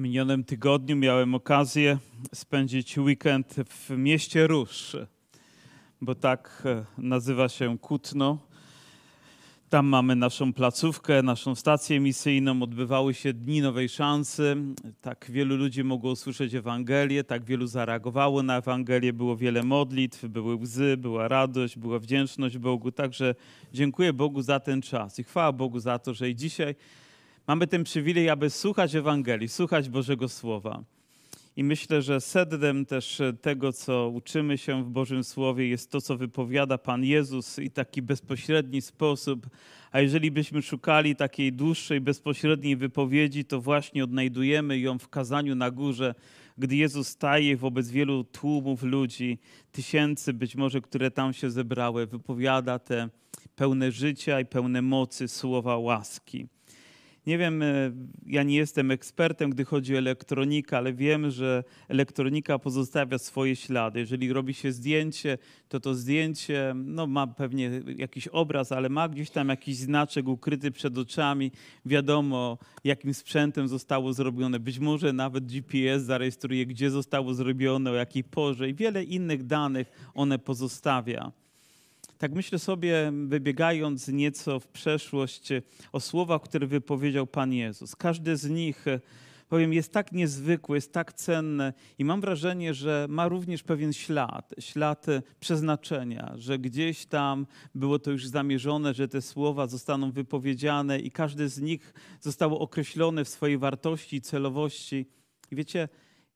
minionym tygodniu miałem okazję spędzić weekend w mieście Róż, bo tak e, nazywa się Kutno. Tam mamy naszą placówkę, naszą stację emisyjną. Odbywały się Dni Nowej Szansy. Tak wielu ludzi mogło usłyszeć Ewangelię, tak wielu zareagowało na Ewangelię. Było wiele modlitw, były łzy, była radość, była wdzięczność Bogu. Także dziękuję Bogu za ten czas i chwała Bogu za to, że i dzisiaj mamy ten przywilej, aby słuchać Ewangelii, słuchać Bożego Słowa. I myślę, że sednem też tego, co uczymy się w Bożym Słowie, jest to, co wypowiada Pan Jezus i taki bezpośredni sposób. A jeżeli byśmy szukali takiej dłuższej, bezpośredniej wypowiedzi, to właśnie odnajdujemy ją w kazaniu na górze, gdy Jezus staje wobec wielu tłumów ludzi, tysięcy być może, które tam się zebrały, wypowiada te pełne życia i pełne mocy słowa łaski. Nie wiem, e, ja nie jestem ekspertem, gdy chodzi o elektronikę, ale wiem, że elektronika pozostawia swoje ślady. Jeżeli robi się zdjęcie, to to zdjęcie no, ma pewnie jakiś obraz, ale ma gdzieś tam jakiś znaczek ukryty przed oczami. Wiadomo, jakim sprzętem zostało zrobione. Być może nawet GPS zarejestruje, gdzie zostało zrobione, o jakiej porze i wiele innych danych one pozostawia tak myślę sobie, wybiegając nieco w przeszłość, o słowach, które wypowiedział Pan Jezus. Każdy z nich, powiem, jest tak niezwykły, jest tak cenne i mam wrażenie, że ma również pewien ślad, ślad przeznaczenia, że gdzieś tam było to już zamierzone, że te słowa zostaną wypowiedziane i każdy z nich zostało określone w swojej wartości i celowości. I wiecie,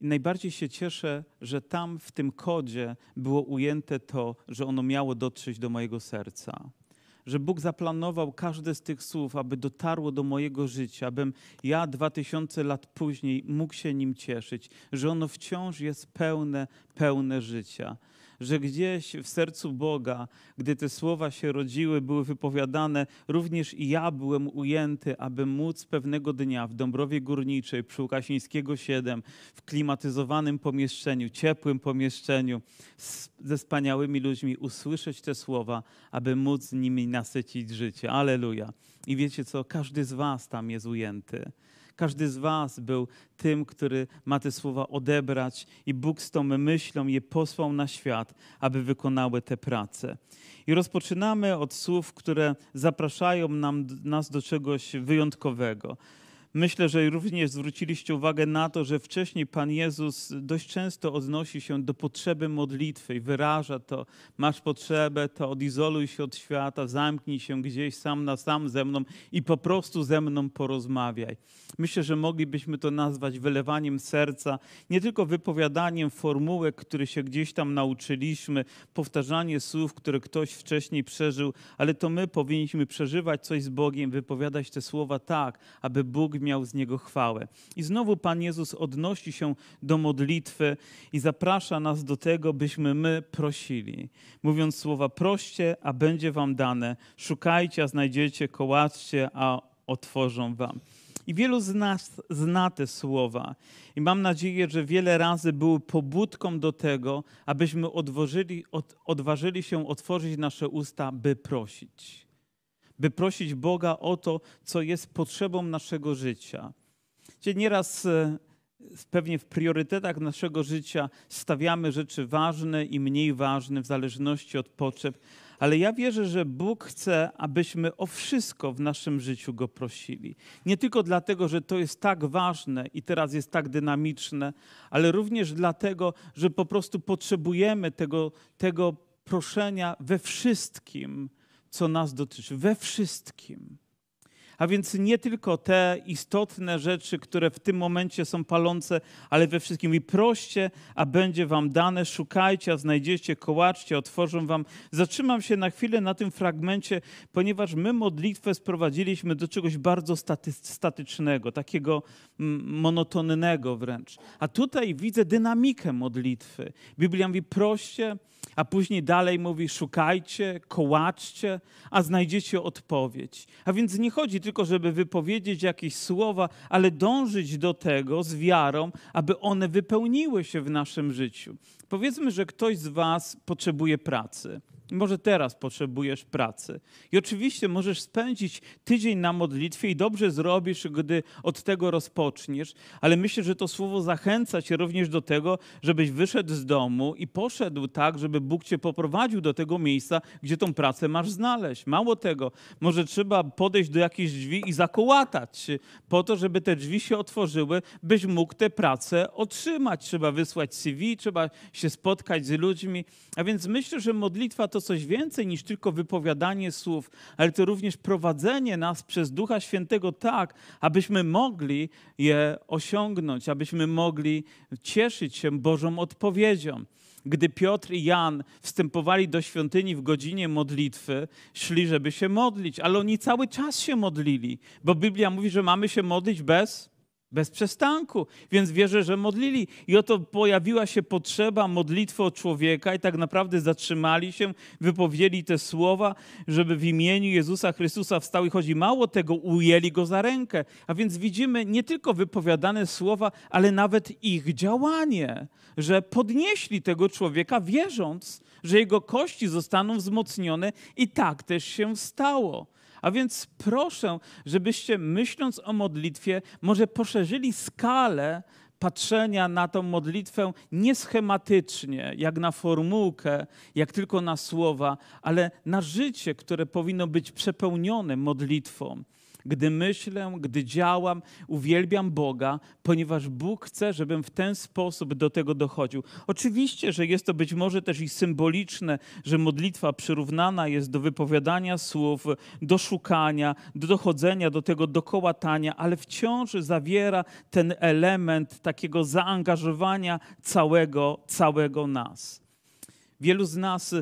najbardziej się cieszę, że tam w tym kodzie było ujęte to, że ono miało dotrzeć do mojego serca. Że Bóg zaplanował każde z tych słów, aby dotarło do mojego życia, abym ja dwa tysiące lat później mógł się nim cieszyć, że ono wciąż jest pełne, pełne życia że gdzieś w sercu Boga, gdy te słowa się rodziły, były wypowiadane, również i ja byłem ujęty, aby móc pewnego dnia w Dąbrowie Górniczej przy Łukasińskiego 7 w klimatyzowanym pomieszczeniu, ciepłym pomieszczeniu z, ze wspaniałymi ludźmi usłyszeć te słowa, aby móc nimi nasycić życie. Aleluja. I wiecie co? Każdy z was tam jest ujęty. Każdy z Was był tym, który ma te słowa odebrać, i Bóg z tą myślą je posłał na świat, aby wykonały tę pracę. I rozpoczynamy od słów, które zapraszają nam, nas do czegoś wyjątkowego. Myślę, że również zwróciliście uwagę na to, że wcześniej Pan Jezus dość często odnosi się do potrzeby modlitwy i wyraża to. Masz potrzebę, to odizoluj się od świata, zamknij się gdzieś sam na sam ze mną i po prostu ze mną porozmawiaj. Myślę, że moglibyśmy to nazwać wylewaniem serca, nie tylko wypowiadaniem formułek, które się gdzieś tam nauczyliśmy, powtarzanie słów, które ktoś wcześniej przeżył, ale to my powinniśmy przeżywać coś z Bogiem, wypowiadać te słowa tak, aby Bóg miał z niego chwałę. I znowu Pan Jezus odnosi się do modlitwy i zaprasza nas do tego, byśmy my prosili. Mówiąc słowa proście, a będzie wam dane. Szukajcie, a znajdziecie, kołaczcie, a otworzą wam. I wielu z nas zna te słowa. I mam nadzieję, że wiele razy były pobudką do tego, abyśmy odważyli, od, odważyli się otworzyć nasze usta, by prosić. By prosić Boga o to, co jest potrzebą naszego życia. Gdzie nieraz e, pewnie w priorytetach naszego życia stawiamy rzeczy ważne i mniej ważne w zależności od potrzeb, ale ja wierzę, że Bóg chce, abyśmy o wszystko w naszym życiu Go prosili. Nie tylko dlatego, że to jest tak ważne i teraz jest tak dynamiczne, ale również dlatego, że po prostu potrzebujemy tego, tego proszenia we wszystkim, co nas dotyczy. We wszystkim. A więc nie tylko te istotne rzeczy, które w tym momencie są palące, ale we wszystkim. I proście, a będzie wam dane, szukajcie, a znajdziecie, kołaczcie, otworzą wam. Zatrzymam się na chwilę na tym fragmencie, ponieważ my modlitwę sprowadziliśmy do czegoś bardzo staty statycznego, takiego monotonnego wręcz. A tutaj widzę dynamikę modlitwy. Biblia mówi proście, a później dalej mówi: szukajcie, kołaczcie, a znajdziecie odpowiedź. A więc nie chodzi tylko, żeby wypowiedzieć jakieś słowa, ale dążyć do tego z wiarą, aby one wypełniły się w naszym życiu. Powiedzmy, że ktoś z Was potrzebuje pracy. Może teraz potrzebujesz pracy. I oczywiście możesz spędzić tydzień na modlitwie i dobrze zrobisz, gdy od tego rozpoczniesz, ale myślę, że to słowo zachęca cię również do tego, żebyś wyszedł z domu i poszedł tak, żeby Bóg cię poprowadził do tego miejsca, gdzie tą pracę masz znaleźć. Mało tego, może trzeba podejść do jakichś drzwi i zakołatać po to, żeby te drzwi się otworzyły, byś mógł tę pracę otrzymać. Trzeba wysłać CV, trzeba się spotkać z ludźmi. A więc myślę, że modlitwa to coś więcej niż tylko wypowiadanie słów, ale to również prowadzenie nas przez Ducha Świętego tak, abyśmy mogli je osiągnąć, abyśmy mogli cieszyć się Bożą odpowiedzią. Gdy Piotr i Jan wstępowali do świątyni w godzinie modlitwy, szli, żeby się modlić, ale oni cały czas się modlili, bo Biblia mówi, że mamy się modlić bez bez przestanku. Więc wierzę, że modlili. I oto pojawiła się potrzeba modlitwy o człowieka i tak naprawdę zatrzymali się, wypowiedzieli te słowa, żeby w imieniu Jezusa Chrystusa wstał i chodzi. Mało tego, ujęli go za rękę. A więc widzimy nie tylko wypowiadane słowa, ale nawet ich działanie, że podnieśli tego człowieka, wierząc, że jego kości zostaną wzmocnione i tak też się stało. A więc proszę, żebyście myśląc o modlitwie, może poszerzyli skalę patrzenia na tą modlitwę nie schematycznie, jak na formułkę, jak tylko na słowa, ale na życie, które powinno być przepełnione modlitwą. Gdy myślę, gdy działam, uwielbiam Boga, ponieważ Bóg chce, żebym w ten sposób do tego dochodził. Oczywiście, że jest to być może też i symboliczne, że modlitwa przyrównana jest do wypowiadania słów, do szukania, do dochodzenia do tego dokołatania, ale wciąż zawiera ten element takiego zaangażowania całego, całego nas. Wielu z nas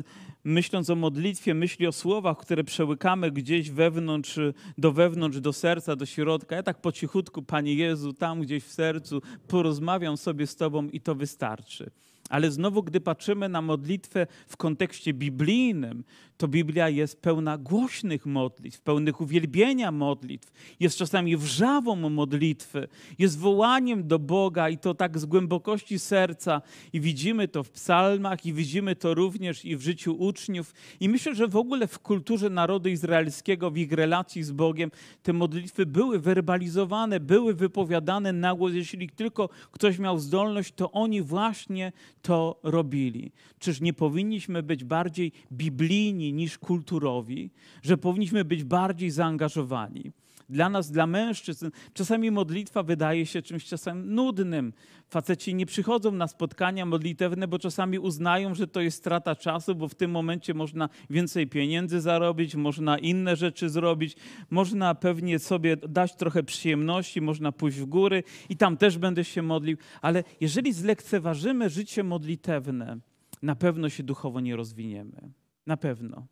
myśląc o modlitwie, myśli o słowach, które przełykamy gdzieś wewnątrz, do wewnątrz, do serca, do środka. Ja tak po cichutku, Panie Jezu, tam gdzieś w sercu porozmawiam sobie z Tobą i to wystarczy. Ale znowu, gdy patrzymy na modlitwę w kontekście biblijnym, to Biblia jest pełna głośnych modlitw, pełnych uwielbienia modlitw, jest czasami wrzawą modlitwy, jest wołaniem do Boga i to tak z głębokości serca. I widzimy to w psalmach, i widzimy to również i w życiu uczniów. I myślę, że w ogóle w kulturze narodu izraelskiego, w ich relacji z Bogiem, te modlitwy były werbalizowane, były wypowiadane na głos. Jeśli tylko ktoś miał zdolność, to oni właśnie to robili. Czyż nie powinniśmy być bardziej biblijni niż kulturowi, że powinniśmy być bardziej zaangażowani? Dla nas, dla mężczyzn, czasami modlitwa wydaje się czymś czasem nudnym. Faceci nie przychodzą na spotkania modlitewne, bo czasami uznają, że to jest strata czasu, bo w tym momencie można więcej pieniędzy zarobić, można inne rzeczy zrobić, można pewnie sobie dać trochę przyjemności, można pójść w góry i tam też będę się modlił. Ale jeżeli zlekceważymy życie modlitewne, na pewno się duchowo nie rozwiniemy. Na pewno.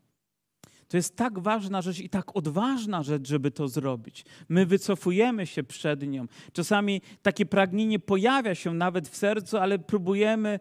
To jest tak ważna rzecz i tak odważna rzecz, żeby to zrobić. My wycofujemy się przed nią. Czasami takie pragnienie pojawia się nawet w sercu, ale próbujemy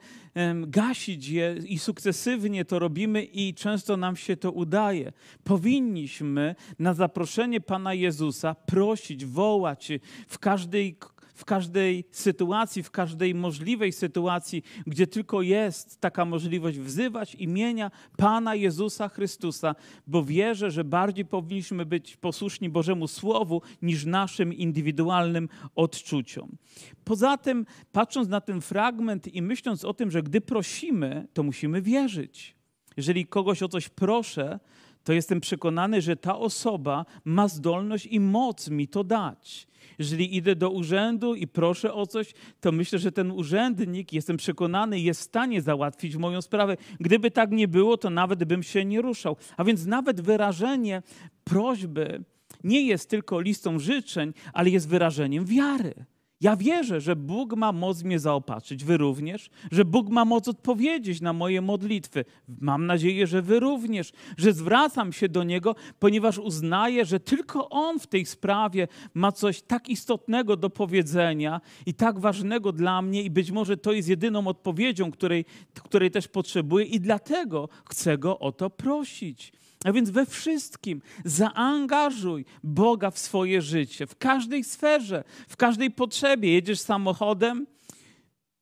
gasić je i sukcesywnie to robimy i często nam się to udaje. Powinniśmy na zaproszenie Pana Jezusa prosić, wołać w każdej w każdej sytuacji, w każdej możliwej sytuacji, gdzie tylko jest taka możliwość, wzywać imienia Pana Jezusa Chrystusa, bo wierzę, że bardziej powinniśmy być posłuszni Bożemu Słowu niż naszym indywidualnym odczuciom. Poza tym, patrząc na ten fragment i myśląc o tym, że gdy prosimy, to musimy wierzyć. Jeżeli kogoś o coś proszę, to jestem przekonany, że ta osoba ma zdolność i moc mi to dać. Jeżeli idę do urzędu i proszę o coś, to myślę, że ten urzędnik, jestem przekonany, jest w stanie załatwić moją sprawę. Gdyby tak nie było, to nawet bym się nie ruszał. A więc nawet wyrażenie prośby nie jest tylko listą życzeń, ale jest wyrażeniem wiary. Ja wierzę, że Bóg ma moc mnie zaopatrzyć, wy również, że Bóg ma moc odpowiedzieć na moje modlitwy. Mam nadzieję, że wy również, że zwracam się do Niego, ponieważ uznaję, że tylko On w tej sprawie ma coś tak istotnego do powiedzenia i tak ważnego dla mnie, i być może to jest jedyną odpowiedzią, której, której też potrzebuję, i dlatego chcę Go o to prosić. A więc we wszystkim zaangażuj Boga w swoje życie, w każdej sferze, w każdej potrzebie. Jedziesz samochodem,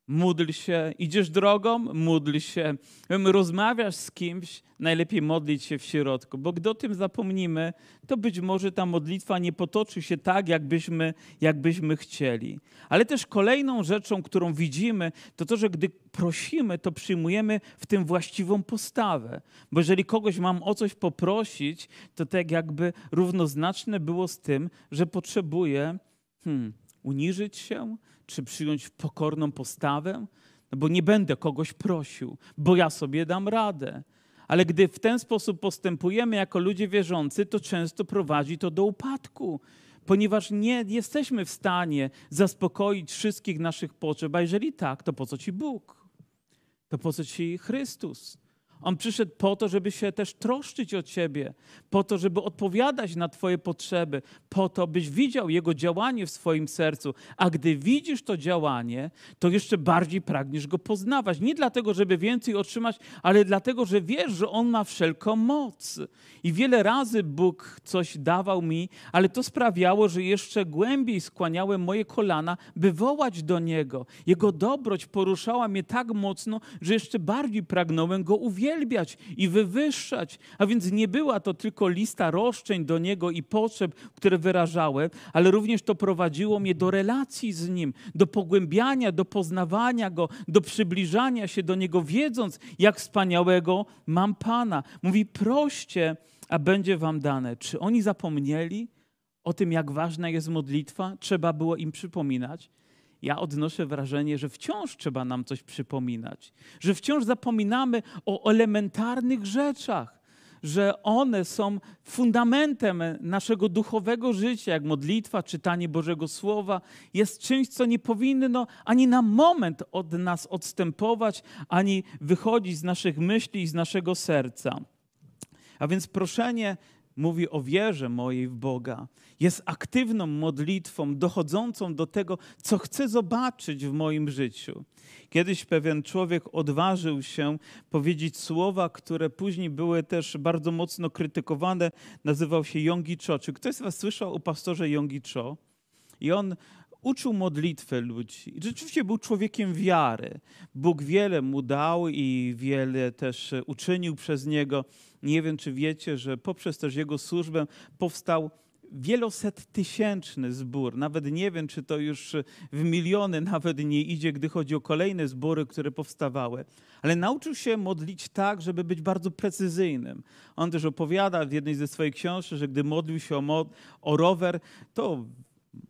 módl się, idziesz drogą, módl się. Rozmawiasz z kimś, najlepiej modlić się w środku, bo gdy o tym zapomnimy, to być może ta modlitwa nie potoczy się tak, jakbyśmy, jakbyśmy chcieli. Ale też kolejną rzeczą, którą widzimy, to to, że gdy prosimy, to przyjmujemy w tym właściwą postawę. Bo jeżeli kogoś mam o coś poprosić, to tak jakby równoznaczne było z tym, że potrzebuję hmm, uniżyć się, czy przyjąć pokorną postawę, no bo nie będę kogoś prosił, bo ja sobie dam radę. Ale gdy w ten sposób postępujemy jako ludzie wierzący, to często prowadzi to do upadku, ponieważ nie jesteśmy w stanie zaspokoić wszystkich naszych potrzeb. A jeżeli tak, to po co ci Bóg? To po co ci Chrystus? On przyszedł po to, żeby się też troszczyć o ciebie, po to, żeby odpowiadać na twoje potrzeby, po to, byś widział Jego działanie w swoim sercu. A gdy widzisz to działanie, to jeszcze bardziej pragniesz Go poznawać. Nie dlatego, żeby więcej otrzymać, ale dlatego, że wiesz, że On ma wszelką moc. I wiele razy Bóg coś dawał mi, ale to sprawiało, że jeszcze głębiej skłaniałem moje kolana, by wołać do Niego. Jego dobroć poruszała mnie tak mocno, że jeszcze bardziej pragnąłem Go uwierzyć uwielbiać i wywyższać. A więc nie była to tylko lista roszczeń do Niego i potrzeb, które wyrażałem, ale również to prowadziło mnie do relacji z Nim, do pogłębiania, do poznawania Go, do przybliżania się do Niego, wiedząc, jak wspaniałego mam Pana. Mówi, proście, a będzie wam dane. Czy oni zapomnieli o tym, jak ważna jest modlitwa? Trzeba było im przypominać ja odnoszę wrażenie, że wciąż trzeba nam coś przypominać, że wciąż zapominamy o elementarnych rzeczach, że one są fundamentem naszego duchowego życia, jak modlitwa, czytanie Bożego Słowa, jest czymś, co nie powinno ani na moment od nas odstępować, ani wychodzić z naszych myśli i z naszego serca. A więc proszenie mówi o wierze mojej w Boga, jest aktywną modlitwą dochodzącą do tego, co chcę zobaczyć w moim życiu. Kiedyś pewien człowiek odważył się powiedzieć słowa, które później były też bardzo mocno krytykowane. Nazywał się Yongi Cho. Czy ktoś z Was słyszał o pastorze Yongi Cho? I on uczył modlitwę ludzi. Rzeczywiście był człowiekiem wiary. Bóg wiele mu dał i wiele też uczynił przez niego. Nie wiem, czy wiecie, że poprzez też jego służbę powstał wieloset tysięczny zbór. Nawet nie wiem, czy to już w miliony nawet nie idzie, gdy chodzi o kolejne zbory, które powstawały. Ale nauczył się modlić tak, żeby być bardzo precyzyjnym. On też opowiada w jednej ze swoich książek, że gdy modlił się o, mod, o rower, to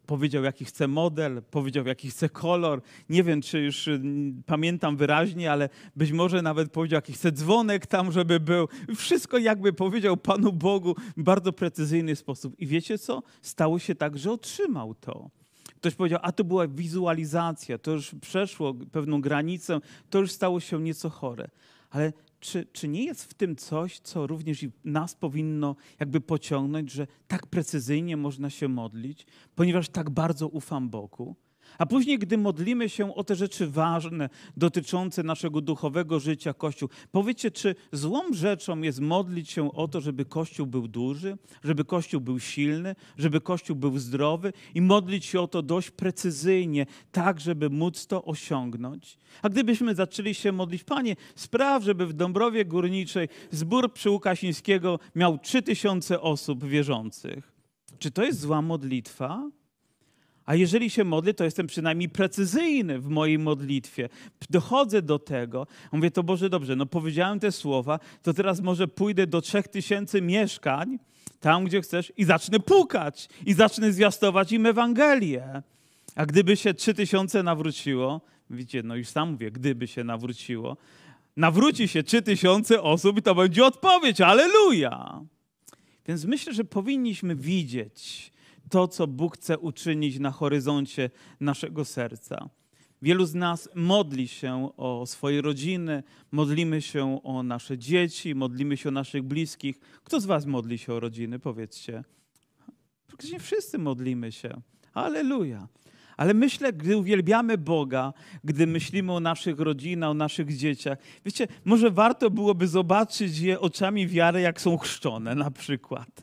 powiedział, jaki chce model, powiedział, jaki chce kolor. Nie wiem, czy już y, pamiętam wyraźnie, ale być może nawet powiedział, jaki chce dzwonek tam, żeby był. Wszystko jakby powiedział Panu Bogu w bardzo precyzyjny sposób. I wiecie co? Stało się tak, że otrzymał to. Ktoś powiedział, a to była wizualizacja, to już przeszło pewną granicę, to już stało się nieco chore. Ale czy, czy nie jest w tym coś, co również nas powinno jakby pociągnąć, że tak precyzyjnie można się modlić, ponieważ tak bardzo ufam Bogu? A później, gdy modlimy się o te rzeczy ważne, dotyczące naszego duchowego życia, Kościół, powiedzcie, czy złą rzeczą jest modlić się o to, żeby Kościół był duży, żeby Kościół był silny, żeby Kościół był zdrowy i modlić się o to dość precyzyjnie, tak, żeby móc to osiągnąć? A gdybyśmy zaczęli się modlić, Panie, spraw, żeby w Dąbrowie Górniczej zbór przy Łukasińskiego miał 3000 osób wierzących. Czy to jest zła modlitwa? A jeżeli się modlę, to jestem przynajmniej precyzyjny w mojej modlitwie. Dochodzę do tego, mówię, to Boże, dobrze, no powiedziałem te słowa, to teraz może pójdę do trzech tysięcy mieszkań, tam gdzie chcesz, i zacznę pukać, i zacznę zwiastować im Ewangelię. A gdyby się trzy tysiące nawróciło, widzicie, no już sam mówię, gdyby się nawróciło, nawróci się trzy tysiące osób i to będzie odpowiedź, aleluja. Więc myślę, że powinniśmy widzieć, to, co Bóg chce uczynić na horyzoncie naszego serca. Wielu z nas modli się o swoje rodziny, modlimy się o nasze dzieci, modlimy się o naszych bliskich. Kto z Was modli się o rodziny? Powiedzcie. Praktycznie wszyscy modlimy się. Aleluja. Ale myślę, gdy uwielbiamy Boga, gdy myślimy o naszych rodzinach, o naszych dzieciach, wiecie, może warto byłoby zobaczyć je oczami wiary, jak są chrzczone na przykład.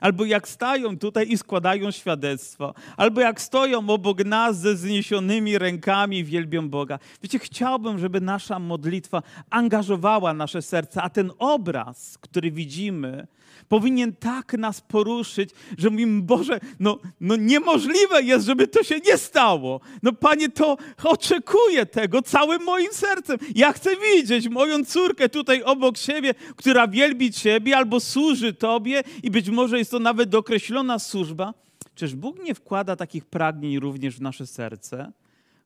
Albo jak stają tutaj i składają świadectwo, albo jak stoją obok nas ze zniesionymi rękami i wielbią Boga. Wiecie, chciałbym, żeby nasza modlitwa angażowała nasze serce, a ten obraz, który widzimy, powinien tak nas poruszyć, że mówimy, Boże, no, no niemożliwe jest, żeby to się nie stało. No Panie, to oczekuję tego całym moim sercem. Ja chcę widzieć moją córkę tutaj obok siebie, która wielbi Ciebie albo służy Tobie i być może jest to nawet dokreślona służba. Czyż Bóg nie wkłada takich pragnień również w nasze serce?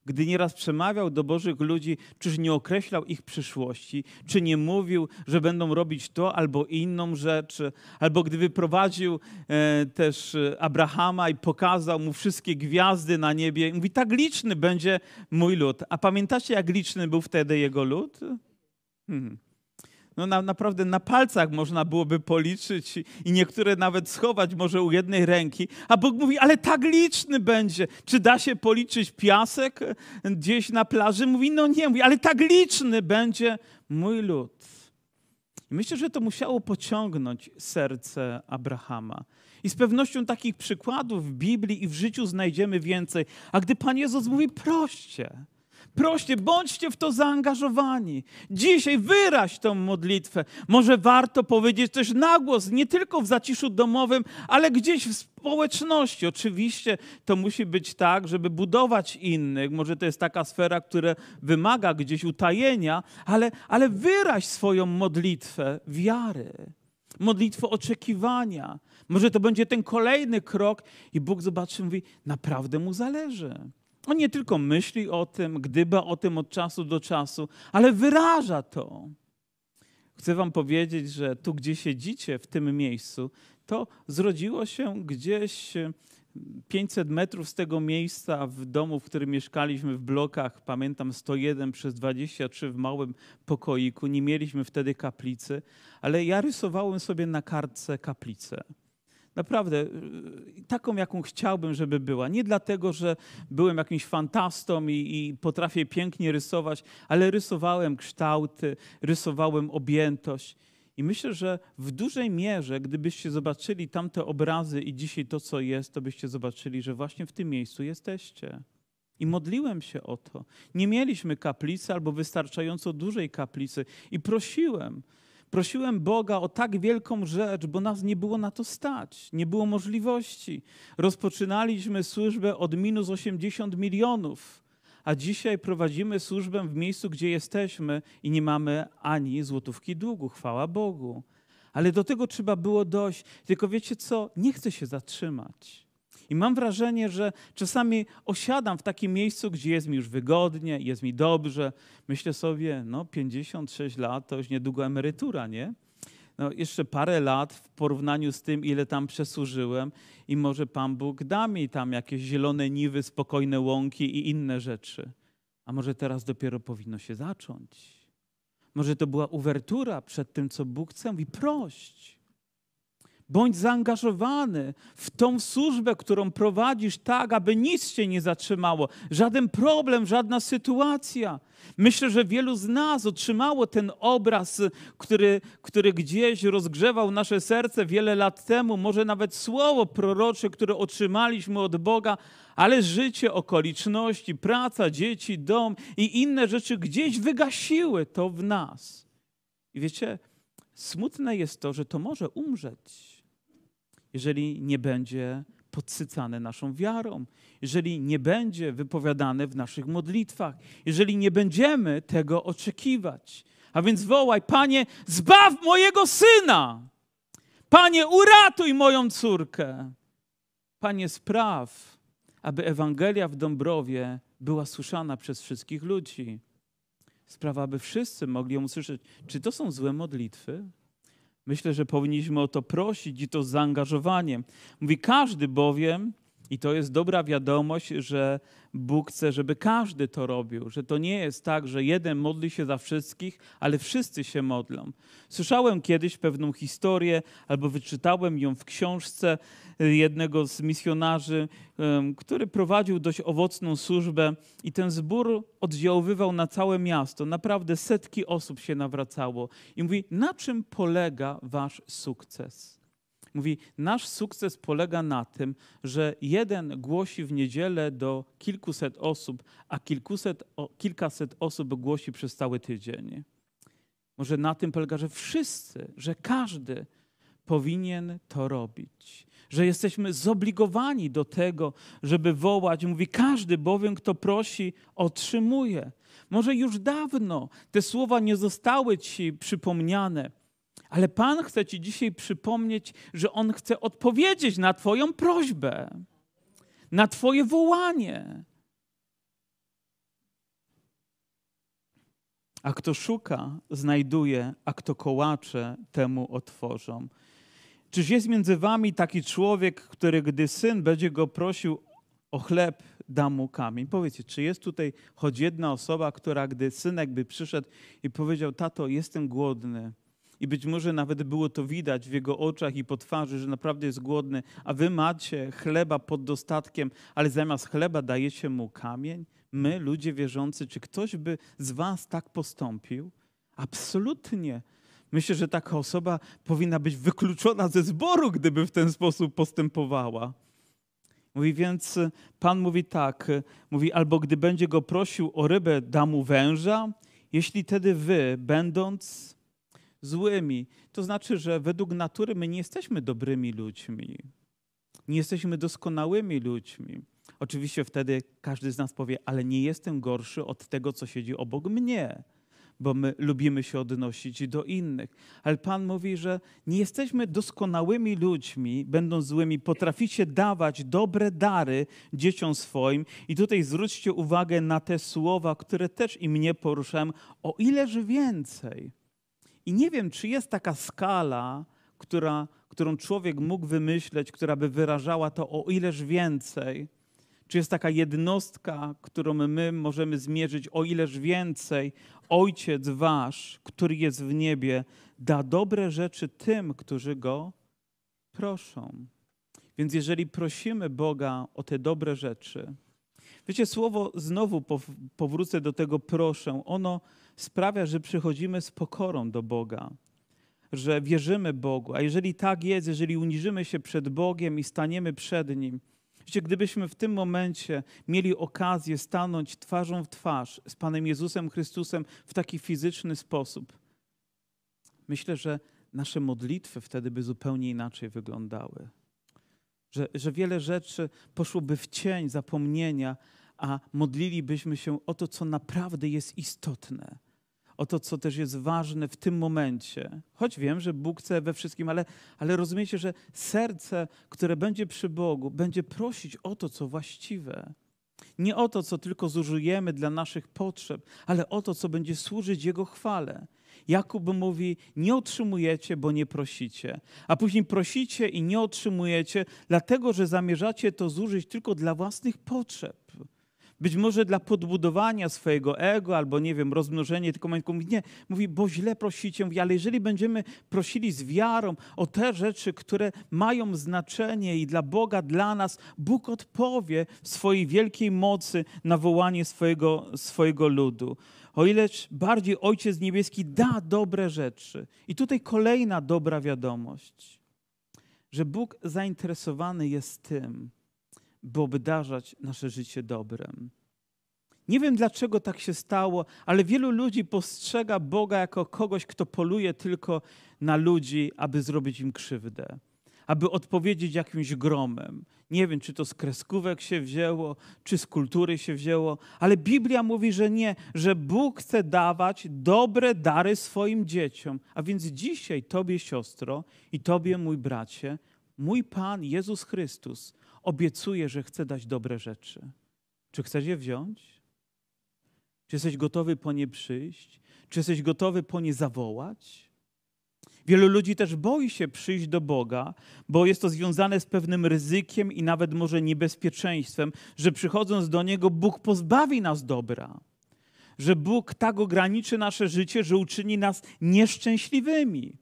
Gdy nieraz przemawiał do Bożych ludzi, czyż nie określał ich przyszłości, czy nie mówił, że będą robić to albo inną rzecz, albo gdy wyprowadził e, też Abrahama i pokazał mu wszystkie gwiazdy na niebie, mówi, tak liczny będzie mój lud. A pamiętacie, jak liczny był wtedy jego lud? Hmm no na, naprawdę na palcach można byłoby policzyć i niektóre nawet schować może u jednej ręki. A Bóg mówi, ale tak liczny będzie. Czy da się policzyć piasek gdzieś na plaży? Mówi, no nie, mówi, ale tak liczny będzie mój lud. Myślę, że to musiało pociągnąć serce Abrahama. I z pewnością takich przykładów w Biblii i w życiu znajdziemy więcej. A gdy Pan Jezus mówi, proście, Proście, bądźcie w to zaangażowani. Dzisiaj wyraź tą modlitwę. Może warto powiedzieć też na głos, nie tylko w zaciszu domowym, ale gdzieś w społeczności. Oczywiście to musi być tak, żeby budować innych. Może to jest taka sfera, która wymaga gdzieś utajenia, ale, ale wyraź swoją modlitwę wiary, modlitwę oczekiwania. Może to będzie ten kolejny krok i Bóg zobaczy, mówi, naprawdę mu zależy. On nie tylko myśli o tym, gdyba o tym od czasu do czasu, ale wyraża to. Chcę Wam powiedzieć, że tu, gdzie siedzicie, w tym miejscu, to zrodziło się gdzieś 500 metrów z tego miejsca w domu, w którym mieszkaliśmy w blokach, pamiętam 101 przez 23 w małym pokoiku. Nie mieliśmy wtedy kaplicy, ale ja rysowałem sobie na kartce kaplicę. Naprawdę, y, taką, jaką chciałbym, żeby była. Nie dlatego, że byłem jakimś fantastą i, i, potrafię pięknie rysować, ale rysowałem kształty, rysowałem objętość. I myślę, że w dużej mierze, gdybyście zobaczyli tamte obrazy i dzisiaj to, co jest, to byście zobaczyli, że właśnie w tym miejscu jesteście. I modliłem się o to. Nie mieliśmy kaplicy albo wystarczająco dużej kaplicy i prosiłem, Prosiłem Boga o tak wielką rzecz, bo nas nie było na to stać, nie było możliwości. Rozpoczynaliśmy służbę od minus 80 milionów, a dzisiaj prowadzimy służbę w miejscu, gdzie jesteśmy i nie mamy ani złotówki długu, chwała Bogu. Ale do tego trzeba było dojść. Tylko wiecie co? Nie chcę się zatrzymać. I mam wrażenie, że czasami osiadam w takim miejscu, gdzie jest mi już wygodnie, jest mi dobrze. Myślę sobie, no 56 lat to już niedługo emerytura, nie? No, jeszcze parę lat w porównaniu z tym, ile tam przesłużyłem, i może Pan Bóg da mi tam jakieś zielone niwy, spokojne łąki i inne rzeczy. A może teraz dopiero powinno się zacząć? Może to była uwertura przed tym, co Bóg chce? Mówi, prość. Bądź zaangażowany w tą służbę, którą prowadzisz, tak, aby nic cię nie zatrzymało. Żaden problem, żadna sytuacja. Myślę, że wielu z nas otrzymało ten obraz, który, który gdzieś rozgrzewał nasze serce wiele lat temu, może nawet słowo prorocze, które otrzymaliśmy od Boga, ale życie, okoliczności, praca, dzieci, dom i inne rzeczy gdzieś wygasiły to w nas. I wiecie, smutne jest to, że to może umrzeć jeżeli nie będzie podsycane naszą wiarą, jeżeli nie będzie wypowiadane w naszych modlitwach, jeżeli nie będziemy tego oczekiwać. A więc wołaj, Panie, zbaw mojego syna! Panie, uratuj moją córkę! Panie, spraw, aby Ewangelia w Dąbrowie była słyszana przez wszystkich ludzi. Sprawa, aby wszyscy mogli ją usłyszeć. Czy to są złe modlitwy? Myślę, że powinniśmy o to prosić i to z zaangażowaniem. Mówi każdy bowiem, i to jest dobra wiadomość, że Bóg chce, żeby każdy to robił, że to nie jest tak, że jeden modli się za wszystkich, ale wszyscy się modlą. Słyszałem kiedyś pewną historię, albo wyczytałem ją w książce jednego z misjonarzy, który prowadził dość owocną służbę i ten zbór oddziaływał na całe miasto. Naprawdę setki osób się nawracało. I mówi, na czym polega wasz sukces? Mówi, nasz sukces polega na tym, że jeden głosi w niedzielę do kilkuset osób, a kilkuset, o, kilkaset osób głosi przez cały tydzień. Może na tym polega, że wszyscy, że każdy powinien to robić. Że jesteśmy zobligowani do tego, żeby wołać. Mówi, każdy bowiem, kto prosi, otrzymuje. Może już dawno te słowa nie zostały ci przypomniane, ale Pan chce ci dzisiaj przypomnieć, że On chce odpowiedzieć na Twoją prośbę, na Twoje wołanie. A kto szuka, znajduje, a kto kołacze, temu otworzą. Czyż jest między wami taki człowiek, który gdy syn będzie go prosił o chleb, da mu kamień? Powiedzcie, czy jest tutaj choć jedna osoba, która gdy synek by przyszedł i powiedział, tato, jestem głodny, i być może nawet było to widać w jego oczach i po twarzy, że naprawdę jest głodny, a wy macie chleba pod dostatkiem, ale zamiast chleba dajecie mu kamień? My, ludzie wierzący, czy ktoś by z was tak postąpił? Absolutnie. Myślę, że taka osoba powinna być wykluczona ze zboru, gdyby w ten sposób postępowała. Mówi więc, Pan mówi tak, mówi, albo gdy będzie go prosił o rybę, da mu węża, jeśli tedy wy, będąc złymi, to znaczy, że według natury my nie jesteśmy dobrymi ludźmi, nie jesteśmy doskonałymi ludźmi. Oczywiście wtedy każdy z nas powie, ale nie jestem gorszy od tego, co siedzi obok mnie bo my lubimy się odnosić do innych. Ale Pan mówi, że nie jesteśmy doskonałymi ludźmi, będąc złymi, potraficie dawać dobre dary dzieciom swoim. I tutaj zwróćcie uwagę na te słowa, które też i mnie poruszałem, o ileż więcej. I nie wiem, czy jest taka skala, która, którą człowiek mógł wymyśleć, która by wyrażała to o ileż więcej czy jest taka jednostka, którą my możemy zmierzyć, o ileż więcej Ojciec Wasz, który jest w niebie, da dobre rzeczy tym, którzy Go proszą. Więc jeżeli prosimy Boga o te dobre rzeczy, wiecie, słowo znowu powrócę do tego proszę, ono sprawia, że przychodzimy z pokorą do Boga, że wierzymy Bogu. A jeżeli tak jest, jeżeli uniżymy się przed Bogiem i staniemy przed Nim, Wiecie, gdybyśmy w tym momencie mieli okazję stanąć twarzą w twarz z Panem Jezusem Chrystusem w taki fizyczny sposób, myślę, że nasze modlitwy wtedy by zupełnie inaczej wyglądały. Że, że wiele rzeczy poszłoby w cień zapomnienia, a modlilibyśmy się o to, co naprawdę jest istotne o to, co też jest ważne w tym momencie. Choć wiem, że Bóg chce we wszystkim, ale, ale rozumiecie, że serce, które będzie przy Bogu, będzie prosić o to, co właściwe. Nie o to, co tylko zużyjemy dla naszych potrzeb, ale o to, co będzie służyć Jego chwale. Jakub mówi: Nie otrzymujecie, bo nie prosicie. A później prosicie i nie otrzymujecie, dlatego że zamierzacie to zużyć tylko dla własnych potrzeb. Być może dla podbudowania swojego ego, albo nie wiem, rozmnożenie, tylko mówi, nie, mówi, bo źle prosicie, mówi, ale jeżeli będziemy prosili z wiarą o te rzeczy, które mają znaczenie i dla Boga, dla nas, Bóg odpowie w swojej wielkiej mocy na wołanie swojego, swojego ludu. O ileż bardziej Ojciec Niebieski da dobre rzeczy. I tutaj kolejna dobra wiadomość, że Bóg zainteresowany jest tym, by obdarzać nasze życie dobrem. Nie wiem dlaczego tak się stało, ale wielu ludzi postrzega Boga jako kogoś, kto poluje tylko na ludzi, aby zrobić im krzywdę, aby odpowiedzieć jakimś gromem. Nie wiem, czy to z kreskówek się wzięło, czy z kultury się wzięło, ale Biblia mówi, że nie, że Bóg chce dawać dobre dary swoim dzieciom. A więc dzisiaj Tobie, siostro, i Tobie, mój bracie, mój Pan Jezus Chrystus obiecuje, że chce dać dobre rzeczy. Czy chcesz je wziąć? Czy jesteś gotowy po nie przyjść? Czy jesteś gotowy po nie zawołać? Wielu ludzi też boi się przyjść do Boga, bo jest to związane z pewnym ryzykiem i nawet może niebezpieczeństwem, że przychodząc do Niego, Bóg pozbawi nas dobra. Że Bóg tak ograniczy nasze życie, że uczyni nas nieszczęśliwymi.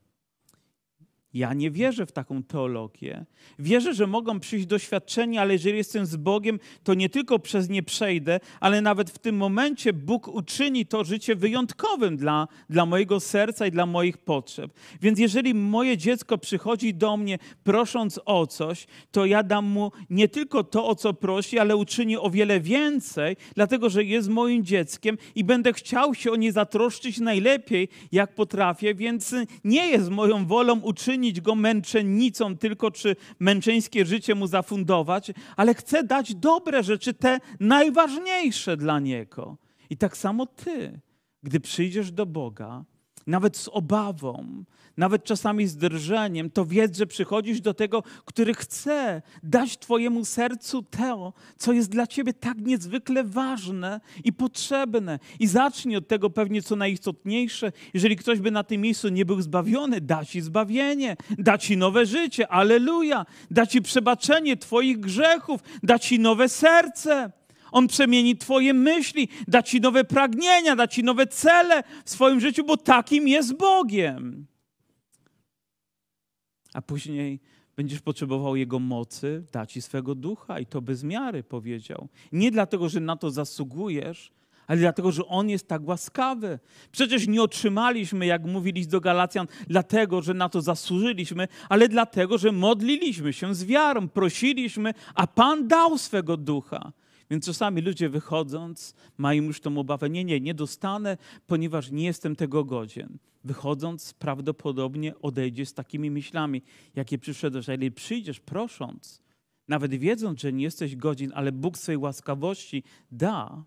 Ja nie wierzę w taką teologię. Wierzę, że mogą przyjść doświadczenia, ale jeżeli jestem z Bogiem, to nie tylko przez nie przejdę, ale nawet w tym momencie Bóg uczyni to życie wyjątkowym dla, dla mojego serca i dla moich potrzeb. Więc jeżeli moje dziecko przychodzi do mnie prosząc o coś, to ja dam mu nie tylko to, o co prosi, ale uczyni o wiele więcej, dlatego że jest moim dzieckiem i będę chciał się o nie zatroszczyć najlepiej, jak potrafię, więc nie jest moją wolą uczynić uczynić go męczennicą, tylko czy męczeńskie życie mu zafundować, ale chcę dać dobre rzeczy, te najważniejsze dla niego. I tak samo ty, gdy przyjdziesz do Boga, nawet z obawą, nawet czasami z drżeniem, to wiedz, że przychodzisz do tego, który chce dać Twojemu sercu to, co jest dla Ciebie tak niezwykle ważne i potrzebne. I zacznij od tego pewnie, co najistotniejsze. Jeżeli ktoś by na tym miejscu nie był zbawiony, da Ci zbawienie, da Ci nowe życie, aleluja, da Ci przebaczenie Twoich grzechów, da Ci nowe serce. On przemieni Twoje myśli, da Ci nowe pragnienia, da Ci nowe cele w swoim życiu, bo takim jest Bogiem. A później będziesz potrzebował Jego mocy, da Ci swego ducha i to bez miary, powiedział. Nie dlatego, że na to zasługujesz, ale dlatego, że On jest tak łaskawy. Przecież nie otrzymaliśmy, jak mówiliśmy do Galacjan, dlatego, że na to zasłużyliśmy, ale dlatego, że modliliśmy się z wiarą, prosiliśmy, a Pan dał swego ducha. Więc czasami ludzie wychodząc mają już tą obawę, nie, nie, nie dostanę, ponieważ nie jestem tego godzien. Wychodząc prawdopodobnie odejdziesz z takimi myślami, jakie przyszedłeś. A jeżeli przyjdziesz prosząc, nawet wiedząc, że nie jesteś godzin, ale Bóg swojej łaskawości da,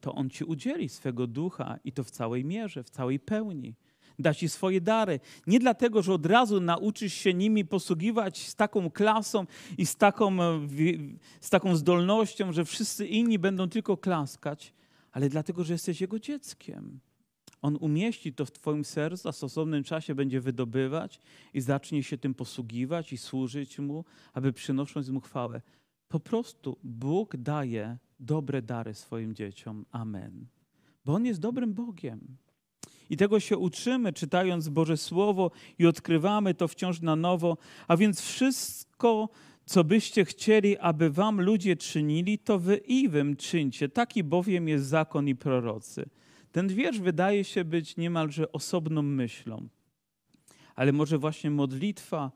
to On ci udzieli swego ducha i to w całej mierze, w całej pełni da ci swoje dary. Nie dlatego, że od razu nauczysz się nimi posługiwać z taką klasą i z taką, e, z taką zdolnością, że wszyscy inni będą tylko klaskać, ale dlatego, że jesteś Jego dzieckiem. On umieści to w Twoim sercu, a w stosownym czasie będzie wydobywać i zacznie się tym posługiwać i służyć Mu, aby przynosząc Mu chwałę. Po prostu Bóg daje dobre dary swoim dzieciom. Amen. Bo On jest dobrym Bogiem. I tego się uczymy, czytając Boże Słowo i odkrywamy to wciąż na nowo. A więc wszystko, co byście chcieli, aby wam ludzie czynili, to wy i wym czyńcie. Taki bowiem jest zakon i prorocy. Ten wiersz wydaje się być niemalże osobną myślą. Ale może właśnie modlitwa,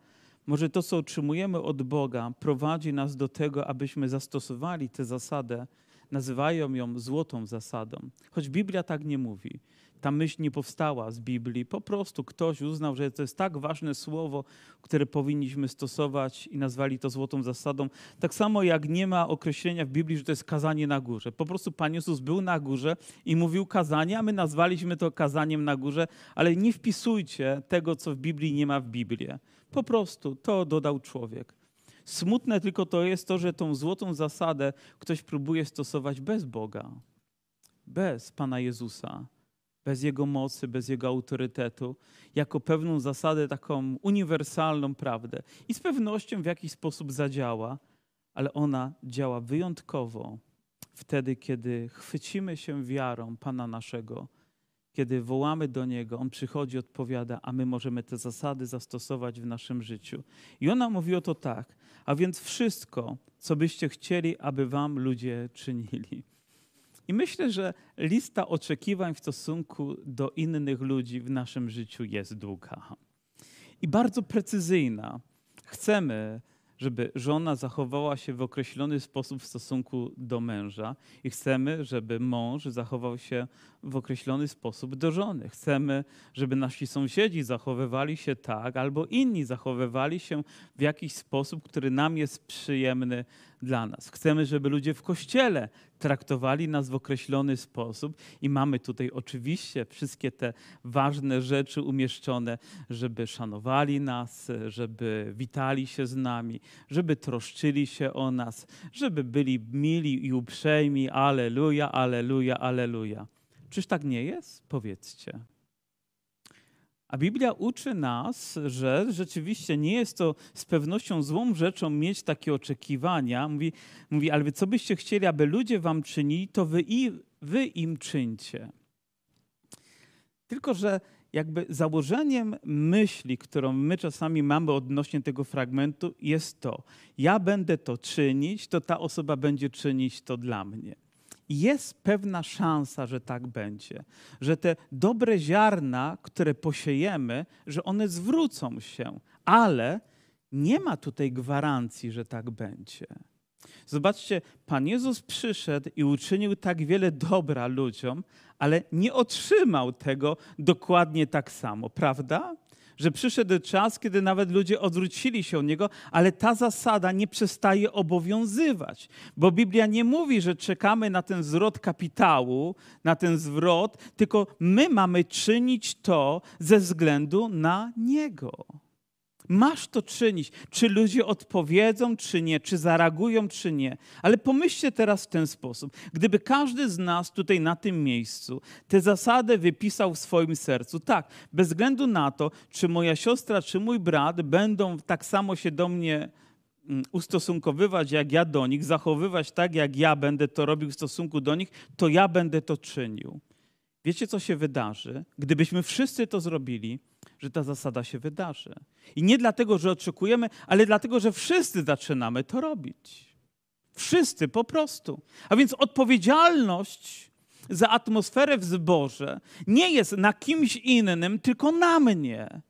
może to, co otrzymujemy od Boga, prowadzi nas do tego, abyśmy zastosowali tę zasadę. Nazywają ją złotą zasadą, choć Biblia tak nie mówi ta myśl nie powstała z Biblii. Po prostu ktoś uznał, że to jest tak ważne słowo, które powinniśmy stosować i nazwali to złotą zasadą. Tak samo jak nie ma określenia w Biblii, że to jest kazanie na górze. Po prostu Pan Jezus był na górze i mówił kazanie, a my nazwaliśmy to kazaniem na górze, ale nie wpisujcie tego, co w Biblii nie ma w Biblii. Po prostu to dodał człowiek. Smutne tylko to jest to, że tą złotą zasadę ktoś próbuje stosować bez Boga, bez Pana Jezusa bez Jego mocy, bez Jego autorytetu, jako pewną zasadę, taką uniwersalną prawdę. I z pewnością w jakiś sposób zadziała, ale ona działa wyjątkowo wtedy, kiedy chwycimy się wiarą Pana naszego, kiedy wołamy do Niego, On przychodzi, odpowiada, a my możemy te zasady zastosować w naszym życiu. I ona mówi o to tak, a więc wszystko, co byście chcieli, aby Wam ludzie czynili. Myślę, że lista oczekiwań w stosunku do innych ludzi w naszym życiu jest długa i bardzo precyzyjna. Chcemy, żeby żona zachowała się w określony sposób w stosunku do męża i chcemy, żeby mąż zachował się w określony sposób do żony. Chcemy, żeby nasi sąsiedzi zachowywali się tak, albo inni zachowywali się w jakiś sposób, który nam jest przyjemny dla nas. Chcemy, żeby ludzie w kościele traktowali nas w określony sposób i mamy tutaj oczywiście wszystkie te ważne rzeczy umieszczone, żeby szanowali nas, żeby witali się z nami, żeby troszczyli się o nas, żeby byli mili i uprzejmi. Aleluja, aleluja, aleluja. Czyż tak nie jest? Powiedzcie. A Biblia uczy nas, że rzeczywiście nie jest to z pewnością złą rzeczą mieć takie oczekiwania. Mówi, mówi ale co byście chcieli, aby ludzie wam czynili, to wy, i, wy im czyńcie. Tylko, że jakby założeniem myśli, którą my czasami mamy odnośnie tego fragmentu, jest to: ja będę to czynić, to ta osoba będzie czynić to dla mnie. Jest pewna szansa, że tak będzie, że te dobre ziarna, które posiejemy, że one zwrócą się, ale nie ma tutaj gwarancji, że tak będzie. Zobaczcie, Pan Jezus przyszedł i uczynił tak wiele dobra ludziom, ale nie otrzymał tego dokładnie tak samo, prawda? Że przyszedł czas, kiedy nawet ludzie odwrócili się od niego, ale ta zasada nie przestaje obowiązywać, bo Biblia nie mówi, że czekamy na ten zwrot kapitału, na ten zwrot, tylko my mamy czynić to ze względu na niego. Masz to czynić. Czy ludzie odpowiedzą, czy nie, czy zareagują, czy nie. Ale pomyślcie teraz w ten sposób. Gdyby każdy z nas tutaj na tym miejscu tę zasadę wypisał w swoim sercu, tak, bez względu na to, czy moja siostra, czy mój brat będą tak samo się do mnie mm, ustosunkowywać, jak ja do nich, zachowywać tak, jak ja będę to robił w stosunku do nich, to ja będę to czynił. Wiecie, co się wydarzy? Gdybyśmy wszyscy to zrobili, że ta zasada się wydarzy. I nie dlatego, że oczekujemy, ale dlatego, że wszyscy zaczynamy to robić. Wszyscy po prostu. A więc odpowiedzialność za atmosferę w zborze nie jest na kimś innym, tylko na mnie.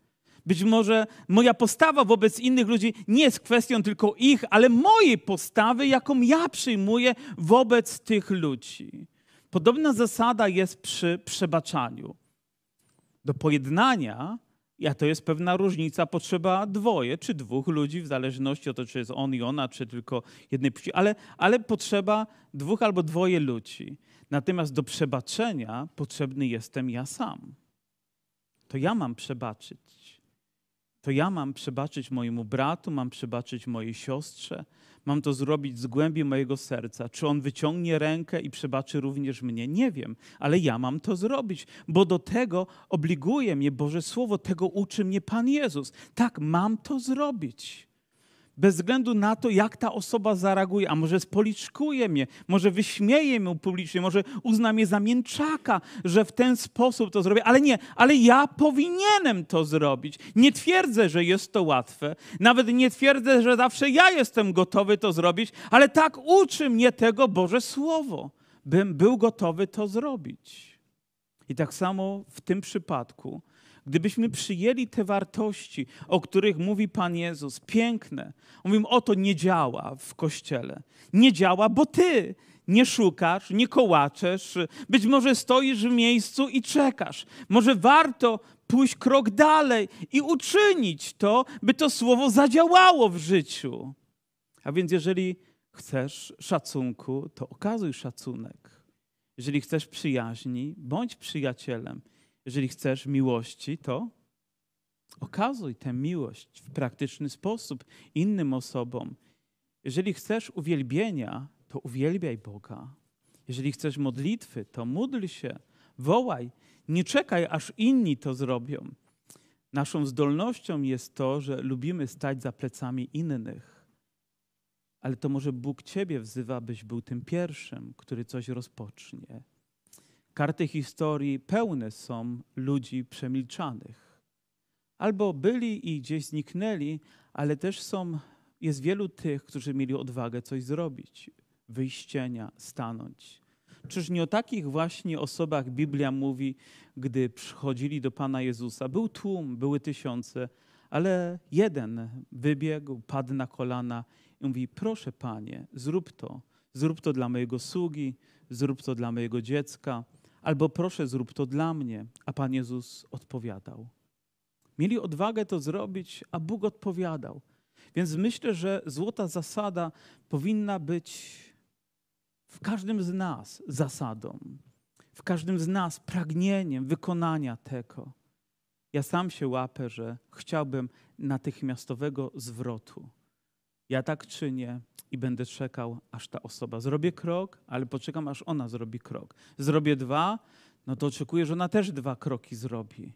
Być może moja postawa wobec innych ludzi nie jest kwestią tylko ich, ale mojej postawy, jaką ja przyjmuję wobec tych ludzi. Podobna zasada jest przy przebaczaniu. Do pojednania a to jest pewna różnica, potrzeba dwoje czy dwóch ludzi, w zależności od tego, czy jest on i ona, czy tylko jednej płci, ale, ale potrzeba dwóch albo dwoje ludzi. Natomiast do przebaczenia potrzebny jestem ja sam. To ja mam przebaczyć. To ja mam przebaczyć mojemu bratu, mam przebaczyć mojej siostrze, mam to zrobić z głębi mojego serca. Czy on wyciągnie rękę i przebaczy również mnie? Nie wiem, ale ja mam to zrobić, bo do tego obliguje mnie Boże Słowo, tego uczy mnie Pan Jezus. Tak, mam to zrobić bez względu na to, jak ta osoba zareaguje, a może spoliczkuje mnie, może wyśmieje mnie publicznie, może uzna mnie za mięczaka, że w ten sposób to zrobię, ale nie, ale ja powinienem to zrobić. Nie twierdzę, że jest to łatwe, nawet nie twierdzę, że zawsze ja jestem gotowy to zrobić, ale tak uczy mnie tego Boże Słowo, bym był gotowy to zrobić. I tak samo w tym przypadku Gdybyśmy przyjęli te wartości, o których mówi Pan Jezus, piękne, mówimy, o to nie działa w kościele. Nie działa, bo ty nie szukasz, nie kołaczesz, być może stoisz w miejscu i czekasz. Może warto pójść krok dalej i uczynić to, by to słowo zadziałało w życiu. A więc jeżeli chcesz szacunku, to okazuj szacunek. Jeżeli chcesz przyjaźni, bądź przyjacielem. Jeżeli chcesz miłości, to okazuj tę miłość w praktyczny sposób innym osobom. Jeżeli chcesz uwielbienia, to uwielbiaj Boga. Jeżeli chcesz modlitwy, to módl się, wołaj. Nie czekaj, aż inni to zrobią. Naszą zdolnością jest to, że lubimy stać za plecami innych. Ale to może Bóg Ciebie wzywa, byś był tym pierwszym, który coś rozpocznie. Karty historii pełne są ludzi przemilczanych. Albo byli i gdzieś zniknęli, ale też są, jest wielu tych, którzy mieli odwagę coś zrobić, wyjść cienia, stanąć. Czyż nie o takich właśnie osobach Biblia mówi, gdy przychodzili do Pana Jezusa? Był tłum, były tysiące, ale jeden wybiegł, padł na kolana i mówi: Proszę Panie, zrób to. Zrób to dla mojego sługi, zrób to dla mojego dziecka albo proszę, zrób to dla mnie. A Pan Jezus odpowiadał. Mieli odwagę to zrobić, a Bóg odpowiadał. Więc myślę, że złota zasada powinna być w każdym z nas zasadą, w każdym z nas pragnieniem wykonania tego. Ja sam się łapę, że chciałbym natychmiastowego zwrotu. Ja tak czynię, i będę czekał, aż ta osoba zrobię krok, ale poczekam, aż ona zrobi krok. Zrobię dwa, no to oczekuję, że ona też dwa kroki zrobi.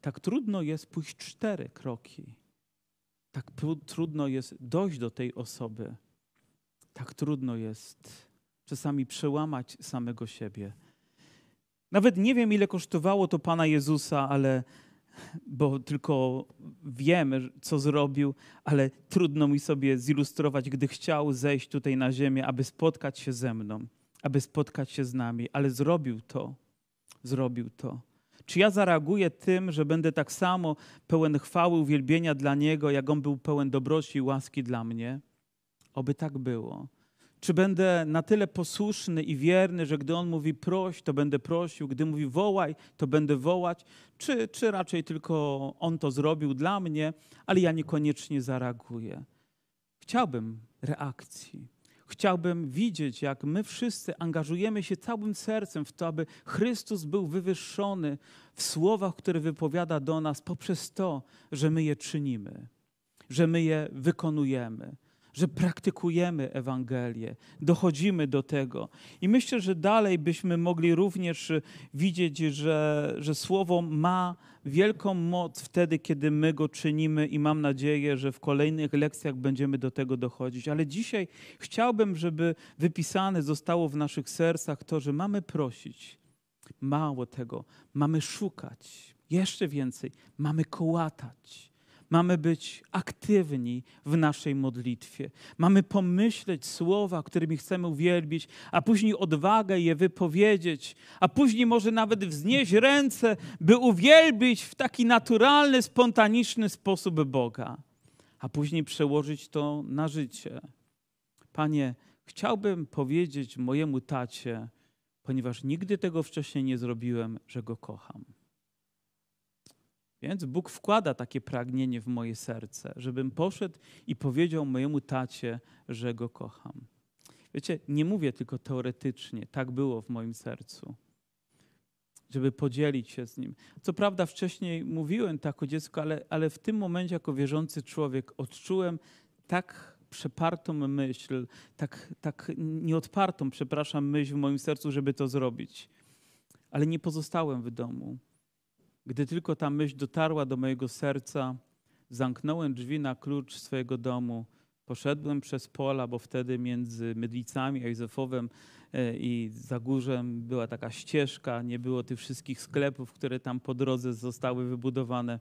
Tak trudno jest pójść cztery kroki. Tak trudno jest dojść do tej osoby. Tak trudno jest czasami przełamać samego siebie. Nawet nie wiem, ile kosztowało to Pana Jezusa, ale bo tylko wiem, co zrobił, ale trudno mi sobie zilustrować, gdy chciał zejść tutaj na ziemię, aby spotkać się ze mną, aby spotkać się z nami, ale zrobił to. Zrobił to. Czy ja zareaguję tym, że będę tak samo pełen chwały, uwielbienia dla Niego, jak On był pełen dobroci i łaski dla mnie? Oby tak było. Czy będę na tyle posłuszny i wierny, że gdy On mówi proś, to będę prosił, gdy mówi wołaj, to będę wołać, czy, czy raczej tylko On to zrobił dla mnie, ale ja niekoniecznie zareaguję? Chciałbym reakcji. Chciałbym widzieć, jak my wszyscy angażujemy się całym sercem w to, aby Chrystus był wywyższony w słowach, które wypowiada do nas poprzez to, że my je czynimy, że my je wykonujemy że praktykujemy Ewangelię, dochodzimy do tego. I myślę, że dalej byśmy mogli również widzieć, że, że Słowo ma wielką moc wtedy, kiedy my go czynimy, i mam nadzieję, że w kolejnych lekcjach będziemy do tego dochodzić. Ale dzisiaj chciałbym, żeby wypisane zostało w naszych sercach to, że mamy prosić. Mało tego, mamy szukać. Jeszcze więcej, mamy kołatać Mamy być aktywni w naszej modlitwie. Mamy pomyśleć słowa, którymi chcemy uwielbić, a później odwagę je wypowiedzieć, a później może nawet wznieść ręce, by uwielbić w taki naturalny, spontaniczny sposób Boga, a później przełożyć to na życie. Panie, chciałbym powiedzieć mojemu tacie, ponieważ nigdy tego wcześniej nie zrobiłem, że go kocham. Więc Bóg wkłada takie pragnienie w moje serce, żebym poszedł i powiedział mojemu tacie, że go kocham. Wiecie, nie mówię tylko teoretycznie, tak było w moim sercu, żeby podzielić się z nim. Co prawda, wcześniej mówiłem tak o dziecku, ale, ale w tym momencie, jako wierzący człowiek, odczułem tak przepartą myśl, tak, tak nieodpartą, przepraszam, myśl w moim sercu, żeby to zrobić. Ale nie pozostałem w domu. Gdy tylko ta myśl dotarła do mojego serca, zamknąłem drzwi na klucz swojego domu, poszedłem przez pola, bo wtedy między Mydlicami a Józefowem e, i Zagórzem była taka ścieżka, nie było tych wszystkich sklepów, które tam po drodze zostały wybudowane.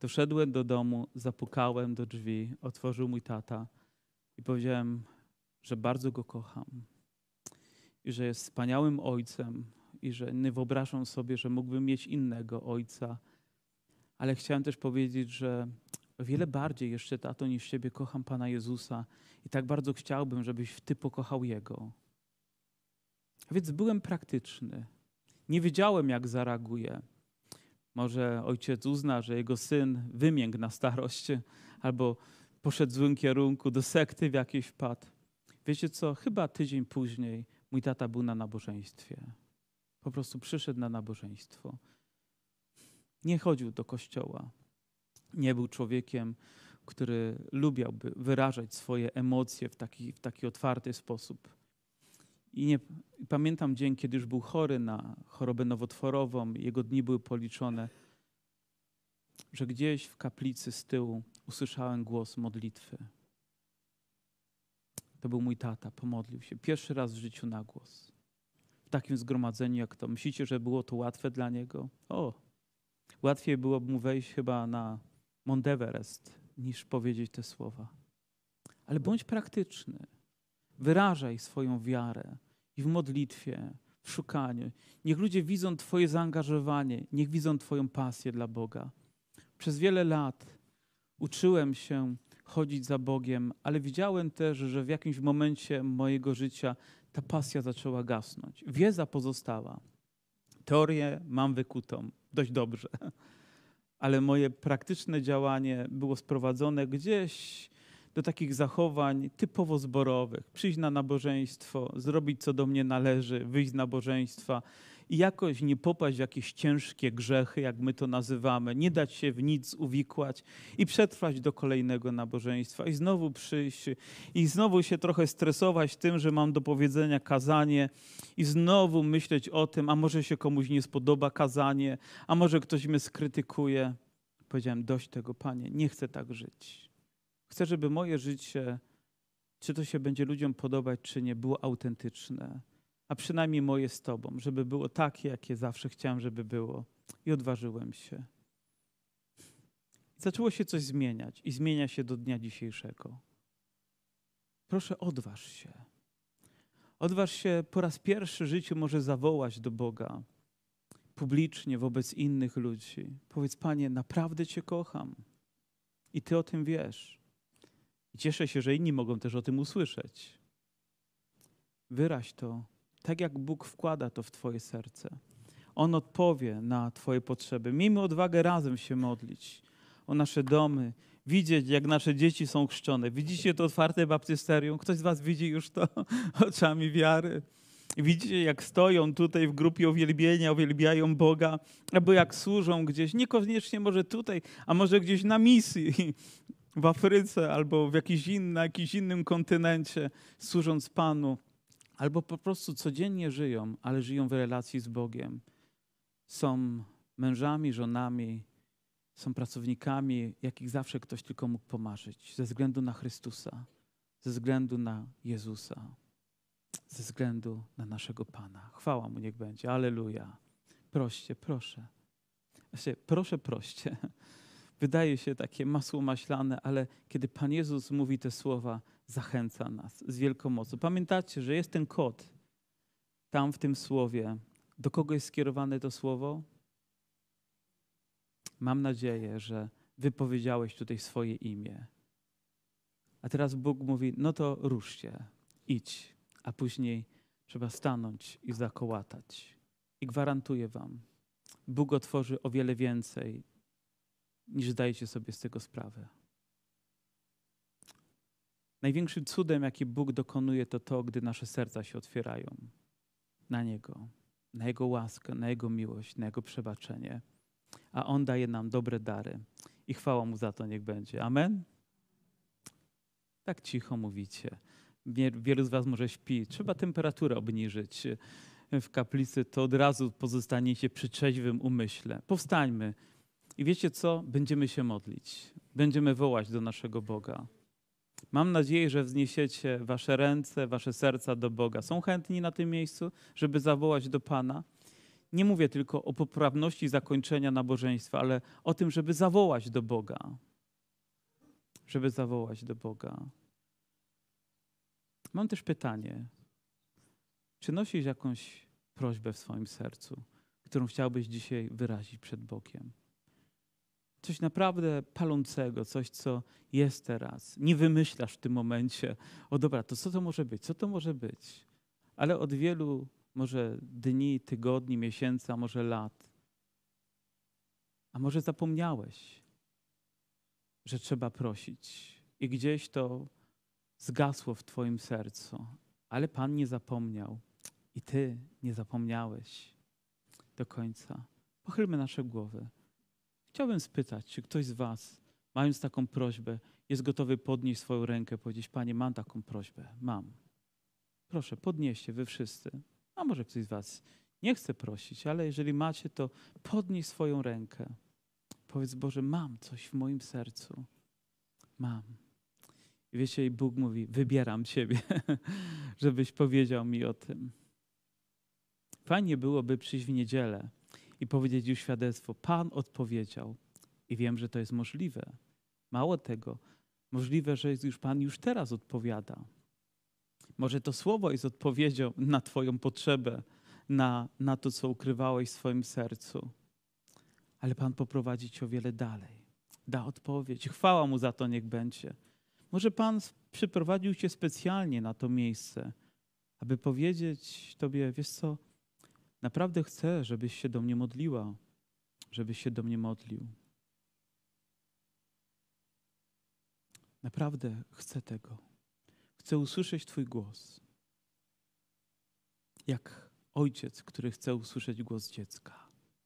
Doszedłem do domu, zapukałem do drzwi, otworzył mój tata i powiedziałem, że bardzo go kocham i że jest wspaniałym ojcem, i że nie wyobrażam sobie, że mógłbym mieć innego ojca. Ale chciałem też powiedzieć, że wiele bardziej jeszcze, tato, niż Ciebie kocham Pana Jezusa i tak bardzo chciałbym, żebyś Ty pokochał Jego. A więc byłem praktyczny. Nie wiedziałem, jak zareaguje. Może ojciec uzna, że jego syn wymiękł na starość albo poszedł w złym kierunku, do sekty w jakiejś wpadł. Wiecie co? Chyba tydzień później mój tata był na nabożeństwie. Po prostu przyszedł na nabożeństwo. Nie chodził do kościoła. Nie był człowiekiem, który lubiałby wyrażać swoje emocje w taki, w taki otwarty sposób. I nie, pamiętam dzień, kiedy już był chory na chorobę nowotworową, jego dni były policzone, że gdzieś w kaplicy z tyłu usłyszałem głos modlitwy. To był mój tata, pomodlił się. Pierwszy raz w życiu na głos w takim zgromadzeniu jak to. Myślicie, że było to łatwe dla niego? O, łatwiej byłoby mu wejść chyba na Monteverest niż powiedzieć te słowa. Ale bądź praktyczny. Wyrażaj swoją wiarę i w modlitwie, w szukaniu. Niech ludzie widzą Twoje zaangażowanie, niech widzą Twoją pasję dla Boga. Przez wiele lat uczyłem się chodzić za Bogiem, ale widziałem też, że w jakimś momencie mojego życia ta pasja zaczęła gasnąć. Wiedza pozostała. Teorię mam wykutą dość dobrze, ale moje praktyczne działanie było sprowadzone gdzieś do takich zachowań typowo zborowych. Przyjść na nabożeństwo, zrobić co do mnie należy, wyjść z nabożeństwa i jakoś nie popaść w jakieś ciężkie grzechy, jak my to nazywamy, nie dać się w nic uwikłać i przetrwać do kolejnego nabożeństwa i znowu przyjść i znowu się trochę stresować tym, że mam do powiedzenia kazanie i znowu myśleć o tym, a może się komuś nie spodoba kazanie, a może ktoś mnie skrytykuje. Powiedziałem, dość tego, Panie, nie chcę tak żyć. Chcę, żeby moje życie, czy to się będzie ludziom podobać, czy nie, było autentyczne a przynajmniej moje z Tobą, żeby było takie, jakie zawsze chciałem, żeby było. I odważyłem się. Zaczęło się coś zmieniać i zmienia się do dnia dzisiejszego. Proszę, odważ się. Odważ się po raz pierwszy w życiu może zawołać do Boga publicznie wobec innych ludzi. Powiedz, Panie, naprawdę Cię kocham i Ty o tym wiesz. I cieszę się, że inni mogą też o tym usłyszeć. Wyraź to, tak jak Bóg wkłada to w Twoje serce. On odpowie na Twoje potrzeby. Miejmy odwagę razem się modlić o nasze domy, widzieć, jak nasze dzieci są chrzczone. Widzicie to otwarte baptysterium? Ktoś z Was widzi już to oczami wiary? Widzicie, jak stoją tutaj w grupie uwielbienia, uwielbiają Boga, albo jak służą gdzieś, niekoniecznie może tutaj, a może gdzieś na misji w Afryce, albo w jakiś inny, na jakimś innym kontynencie, służąc Panu, albo po prostu codziennie żyją, ale żyją w relacji z Bogiem. Są mężami, żonami, są pracownikami, jakich zawsze ktoś tylko mógł pomarzyć, ze względu na Chrystusa, ze względu na Jezusa, ze względu na naszego Pana. Chwała Mu niech będzie. Aleluja. Proście, proszę. Znaczy, proszę, proście. Wydaje się takie masło maślane, ale kiedy Pan Jezus mówi te słowa, zachęca nas z wielką mocą. Pamiętacie, że jest ten kod tam w tym słowie. Do kogo jest skierowane to słowo? Mam nadzieję, że wypowiedziałeś tutaj swoje imię. A teraz Bóg mówi: No to ruszcie, idź, a później trzeba stanąć i zakołatać. I gwarantuję Wam, Bóg otworzy o wiele więcej, niż zdajecie sobie z tego sprawę. Największym cudem, jaki Bóg dokonuje, to to, gdy nasze serca się otwierają na Niego, na Jego łaskę, na Jego miłość, na Jego przebaczenie a On daje nam dobre dary. I chwała Mu za to niech będzie. Amen? Tak cicho mówicie. Wielu z Was może śpi. Trzeba temperaturę obniżyć w kaplicy, to od razu pozostaniecie przy trzeźwym umyśle. Powstańmy. I wiecie co? Będziemy się modlić. Będziemy wołać do naszego Boga. Mam nadzieję, że wzniesiecie wasze ręce, wasze serca do Boga. Są chętni na tym miejscu, żeby zawołać do Pana? nie mówię tylko o poprawności zakończenia nabożeństwa, ale o tym, żeby zawołać do Boga. Żeby zawołać do Boga. Mam też pytanie. Czy nosisz jakąś prośbę w swoim sercu, którą chciałbyś dzisiaj wyrazić przed Bogiem? Coś naprawdę palącego, coś, co jest teraz. Nie wymyślasz w tym momencie, o dobra, to co to może być? Co to może być? Ale od wielu może dni, tygodni, miesięcy, a może lat. A może zapomniałeś, że trzeba prosić i gdzieś to zgasło w Twoim sercu, ale Pan nie zapomniał i Ty nie zapomniałeś do końca. Pochylmy nasze głowy. Chciałbym spytać, czy ktoś z Was, mając taką prośbę, jest gotowy podnieść swoją rękę, powiedzieć: Panie, mam taką prośbę, mam. Proszę, podnieście wy wszyscy. A może ktoś z Was nie chce prosić, ale jeżeli macie, to podnieś swoją rękę. Powiedz, Boże, mam coś w moim sercu. Mam. I wiecie, i Bóg mówi, wybieram Ciebie, żebyś powiedział mi o tym. Fajnie byłoby przyjść w niedzielę i powiedzieć już świadectwo. Pan odpowiedział. I wiem, że to jest możliwe. Mało tego, możliwe, że już Pan już teraz odpowiada. Może to słowo jest odpowiedzią na Twoją potrzebę, na, na to, co ukrywałeś w swoim sercu. Ale Pan poprowadzi Cię o wiele dalej. Da odpowiedź. Chwała Mu za to niech będzie. Może Pan przyprowadził Cię specjalnie na to miejsce, aby powiedzieć Tobie, wiesz co, naprawdę chcę, żebyś się do mnie modliła, żebyś się do mnie modlił. Naprawdę chcę tego. Chcę usłyszeć Twój głos. Jak ojciec, który chce usłyszeć głos dziecka.